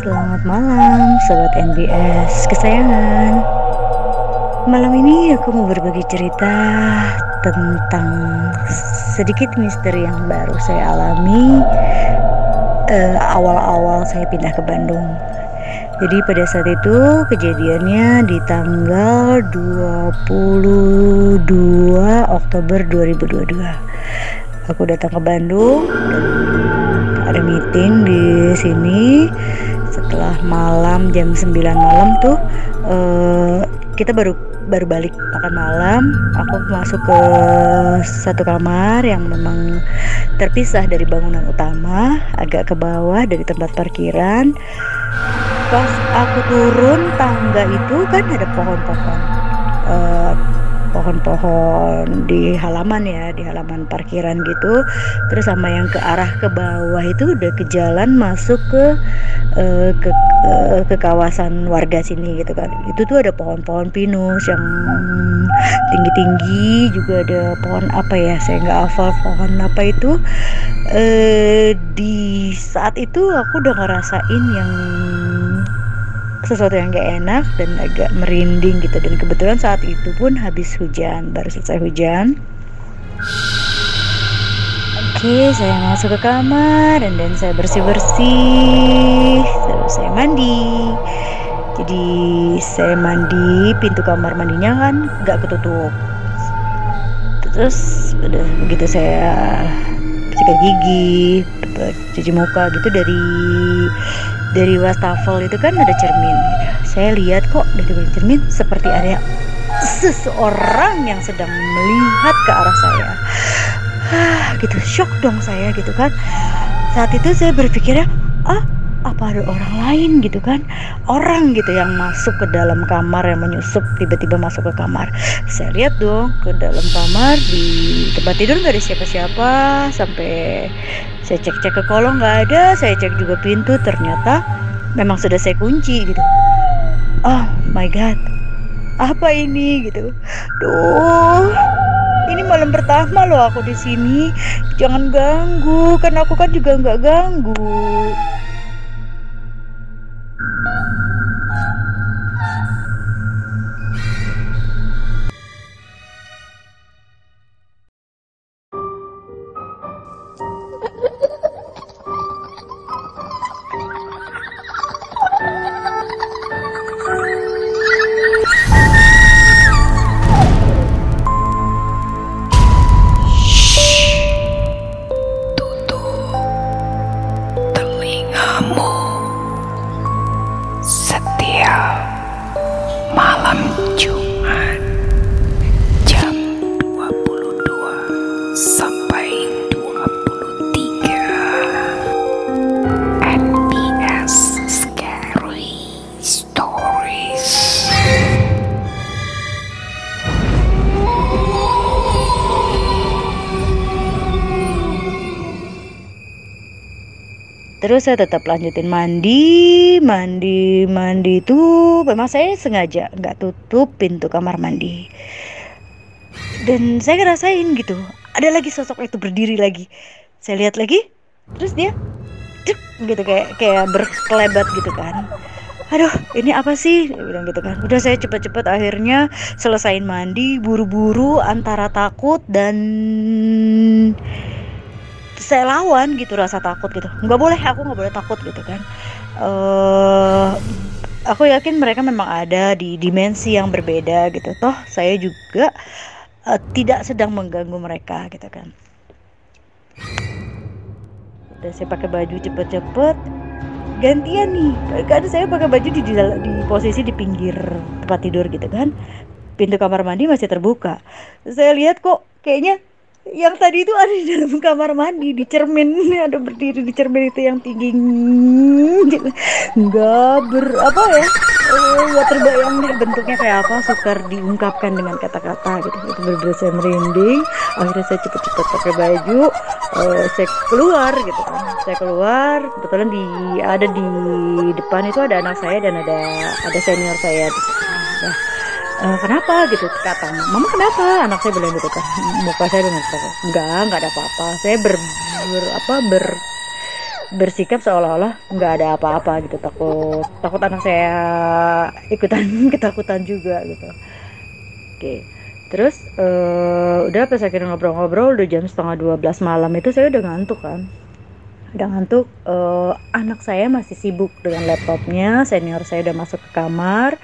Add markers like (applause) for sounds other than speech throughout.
Selamat malam, sobat NBS kesayangan. Malam ini aku mau berbagi cerita tentang sedikit misteri yang baru saya alami uh, awal-awal saya pindah ke Bandung. Jadi pada saat itu kejadiannya di tanggal 22 Oktober 2022. Aku datang ke Bandung dan ada meeting di sini. Setelah malam jam 9 malam tuh uh, kita baru baru balik makan malam. Aku masuk ke satu kamar yang memang terpisah dari bangunan utama agak ke bawah dari tempat parkiran pas aku turun tangga itu kan ada pohon-pohon uh, pohon-pohon di halaman ya di halaman parkiran gitu. Terus sama yang ke arah ke bawah itu udah ke jalan masuk ke uh, ke uh, ke kawasan warga sini gitu kan. Itu tuh ada pohon-pohon pinus yang tinggi-tinggi juga ada pohon apa ya saya nggak hafal pohon apa itu. Uh, di saat itu aku udah ngerasain yang sesuatu yang gak enak dan agak merinding gitu dan kebetulan saat itu pun habis hujan baru selesai hujan Oke, saya masuk ke kamar dan dan saya bersih bersih, terus saya mandi. Jadi saya mandi, pintu kamar mandinya kan nggak ketutup. Terus udah begitu saya sikat gigi, cuci muka gitu dari dari wastafel itu kan ada cermin. Saya lihat kok dari cermin seperti ada seseorang yang sedang melihat ke arah saya. Ah gitu. Shock dong saya gitu kan. Saat itu saya berpikirnya ah apa ada orang lain gitu kan? Orang gitu yang masuk ke dalam kamar yang menyusup tiba-tiba masuk ke kamar. Saya lihat dong ke dalam kamar di tempat tidur nggak ada siapa-siapa. Sampai saya cek-cek ke kolong nggak ada saya cek juga pintu ternyata memang sudah saya kunci gitu. Oh my god apa ini gitu? Duh ini malam pertama loh aku di sini. Jangan ganggu kan aku kan juga nggak ganggu kamu. Setia. Terus saya tetap lanjutin mandi mandi mandi itu memang saya sengaja nggak tutup pintu kamar mandi. Dan saya ngerasain gitu ada lagi sosok itu berdiri lagi. Saya lihat lagi terus dia cek gitu kayak kayak berkelebat gitu kan. Aduh ini apa sih? Dia gitu kan. Udah saya cepet-cepet akhirnya selesain mandi buru-buru antara takut dan saya lawan gitu rasa takut gitu. Nggak boleh aku nggak boleh takut gitu kan. Uh, aku yakin mereka memang ada di dimensi yang berbeda gitu. Toh saya juga uh, tidak sedang mengganggu mereka gitu kan. Udah saya pakai baju cepet-cepet. Gantian nih kan saya pakai baju di, di di posisi di pinggir tempat tidur gitu kan. Pintu kamar mandi masih terbuka. Saya lihat kok kayaknya yang tadi itu ada di dalam kamar mandi di cermin. (laughs) Ada berdiri di cermin itu yang tinggi. Nggak ber apa ya? Oh gak terbayang deh bentuknya kayak apa. Sukar diungkapkan dengan kata-kata gitu. Itu bener saya merinding. Akhirnya saya cepet-cepet pakai baju. Uh, saya keluar gitu kan. Saya keluar. Kebetulan di ada di depan itu ada anak saya dan ada ada senior saya. Sana uh, kenapa? Gitu. Kata mama kenapa? Anak saya bilang gitu kan. Muka saya dengan enggak enggak ada apa-apa. Saya ber, ber apa ber bersikap seolah-olah nggak ada apa-apa gitu. Takut takut anak saya ikutan (laughs) ketakutan juga gitu. Oke. Terus uh, udah pas akhirnya ngobrol-ngobrol udah jam setengah 12 malam itu saya udah ngantuk kan udah ngantuk uh, anak saya masih sibuk dengan laptopnya senior saya udah masuk ke kamar.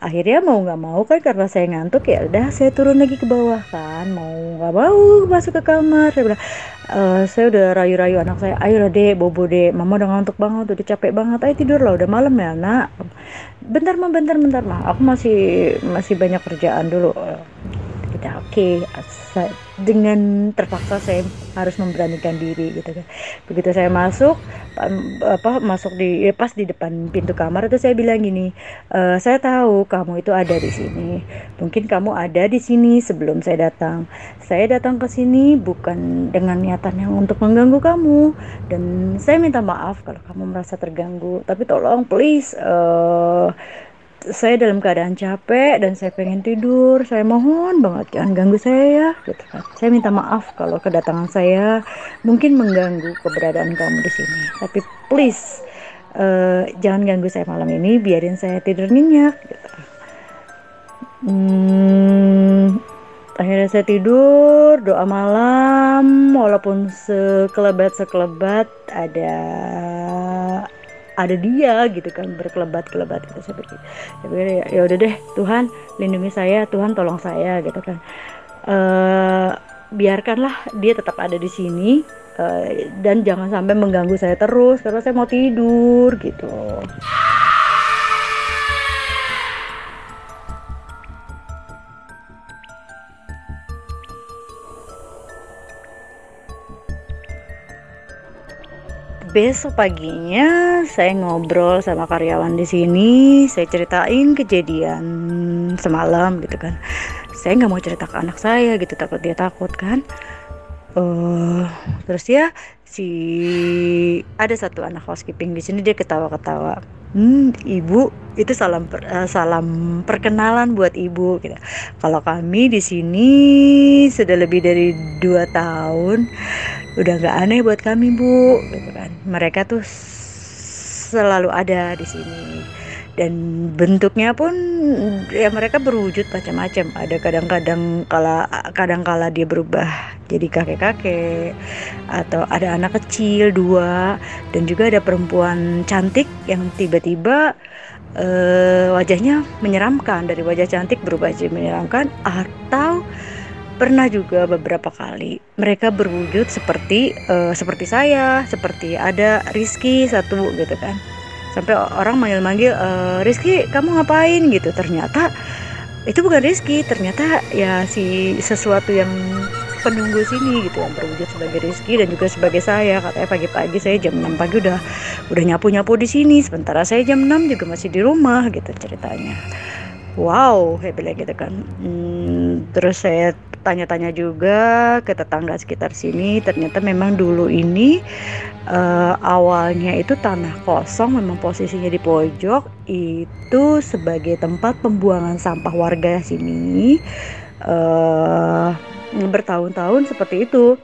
Akhirnya mau nggak mau kan karena saya ngantuk ya udah saya turun lagi ke bawah kan. Mau nggak mau masuk ke kamar saya bilang. E, saya udah rayu-rayu anak saya ayo dek bobo dek. Mama udah ngantuk banget udah capek banget. Ayo tidur lah udah malam ya nak. Bentar mah bentar bentar mah aku masih masih banyak kerjaan dulu okay, dengan terpaksa saya harus memberanikan diri gitu kan. Begitu saya masuk apa masuk di ya pas di depan pintu kamar itu saya bilang gini e, saya tahu kamu itu ada di sini. Mungkin kamu ada di sini sebelum saya datang. Saya datang ke sini bukan dengan niatan yang untuk mengganggu kamu. Dan saya minta maaf kalau kamu merasa terganggu. Tapi tolong please uh, saya dalam keadaan capek dan saya pengen tidur. Saya mohon banget jangan ganggu saya ya. Gitu kan. Saya minta maaf kalau kedatangan saya mungkin mengganggu keberadaan kamu di sini. Tapi please uh, jangan ganggu saya malam ini. Biarin saya tidur nyenyak. Gitu. Hmm, akhirnya saya tidur doa malam walaupun sekelebat sekelebat ada ada dia gitu kan berkelebat-kelebat gitu saya pikir. Ya, ya udah deh Tuhan lindungi saya Tuhan tolong saya gitu kan. Uh, biarkanlah dia tetap ada di sini uh, dan jangan sampai mengganggu saya terus karena saya mau tidur gitu besok paginya saya ngobrol sama karyawan di sini saya ceritain kejadian semalam gitu kan. Saya nggak mau cerita ke anak saya gitu takut dia takut kan. Uh, terus ya si ada satu anak housekeeping di sini dia ketawa-ketawa hmm ibu itu salam per, uh, salam perkenalan buat ibu gitu. Kalau kami di sini sudah lebih dari dua tahun udah nggak aneh buat kami bu gitu kan. Mereka tuh selalu ada di sini dan bentuknya pun ya mereka berwujud macam-macam. Ada kadang-kadang kala kadang-kala dia berubah jadi kakek-kakek atau ada anak kecil dua dan juga ada perempuan cantik yang tiba-tiba uh, wajahnya menyeramkan. Dari wajah cantik berubah jadi menyeramkan atau pernah juga beberapa kali mereka berwujud seperti uh, seperti saya seperti ada Rizky satu gitu kan sampai orang manggil-manggil e, Rizky kamu ngapain? Gitu. Ternyata itu bukan Rizky ternyata ya si sesuatu yang penunggu sini gitu yang berwujud sebagai Rizky dan juga sebagai saya. Katanya pagi-pagi saya jam 6 pagi udah udah nyapu-nyapu di sini sementara saya jam 6 juga masih di rumah gitu ceritanya. Wow saya bilang gitu kan. Hmm, terus saya tanya-tanya juga ke tetangga sekitar sini. Ternyata memang dulu ini uh, awalnya itu tanah kosong memang posisinya di pojok itu sebagai tempat pembuangan sampah warga sini. Uh, bertahun-tahun seperti itu.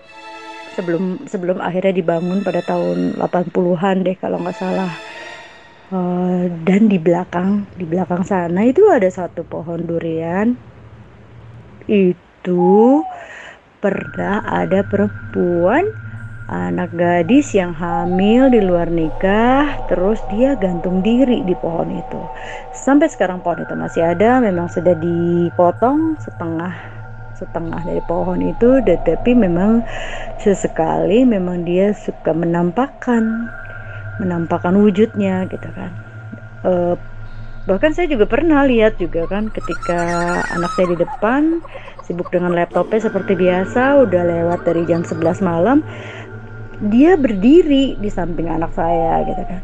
Sebelum sebelum akhirnya dibangun pada tahun 80-an deh kalau nggak salah. Uh, dan di belakang di belakang sana itu ada satu pohon durian. Itu itu pernah ada perempuan anak gadis yang hamil di luar nikah terus dia gantung diri di pohon itu. Sampai sekarang pohon itu masih ada memang sudah dipotong setengah setengah dari pohon itu tetapi memang sesekali memang dia suka menampakkan menampakkan wujudnya gitu kan. E, bahkan saya juga pernah lihat juga kan ketika anak saya di depan sibuk dengan laptopnya seperti biasa udah lewat dari jam 11 malam. Dia berdiri di samping anak saya gitu kan.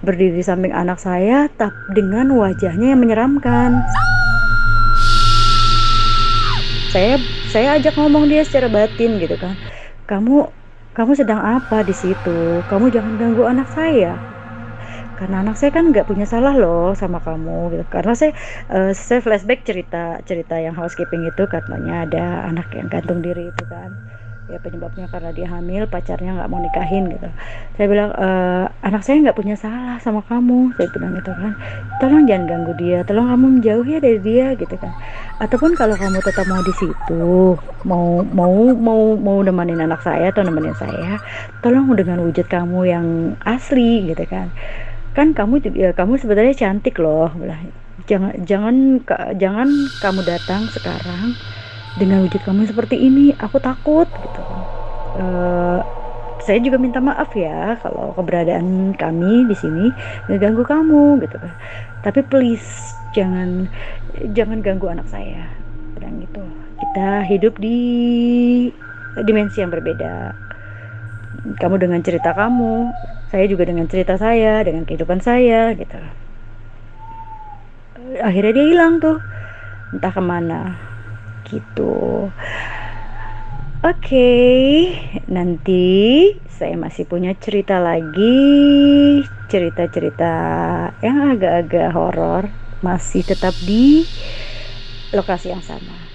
Berdiri di samping anak saya tapi dengan wajahnya yang menyeramkan. Saya saya ajak ngomong dia secara batin gitu kan. Kamu kamu sedang apa di situ? Kamu jangan ganggu anak saya karena anak saya kan nggak punya salah loh sama kamu gitu. Karena saya uh, saya flashback cerita cerita yang housekeeping itu katanya ada anak yang gantung diri itu kan. Ya penyebabnya karena dia hamil pacarnya nggak mau nikahin gitu. Saya bilang e, anak saya nggak punya salah sama kamu saya bilang gitu kan. Tolong jangan ganggu dia tolong kamu menjauh ya dari dia gitu kan. Ataupun kalau kamu tetap mau di situ mau mau mau mau nemenin anak saya atau nemenin saya tolong dengan wujud kamu yang asli gitu kan kan kamu ya kamu sebenarnya cantik loh. Jangan jangan jangan kamu datang sekarang dengan wujud kamu seperti ini. Aku takut gitu. Uh, saya juga minta maaf ya kalau keberadaan kami di sini ngeganggu kamu gitu. Tapi please jangan jangan ganggu anak saya. Dan gitu. Kita hidup di dimensi yang berbeda kamu dengan cerita kamu saya juga dengan cerita saya dengan kehidupan saya gitu. Akhirnya dia hilang tuh entah ke mana gitu. Oke okay, nanti saya masih punya cerita lagi cerita-cerita yang agak-agak horor masih tetap di lokasi yang sama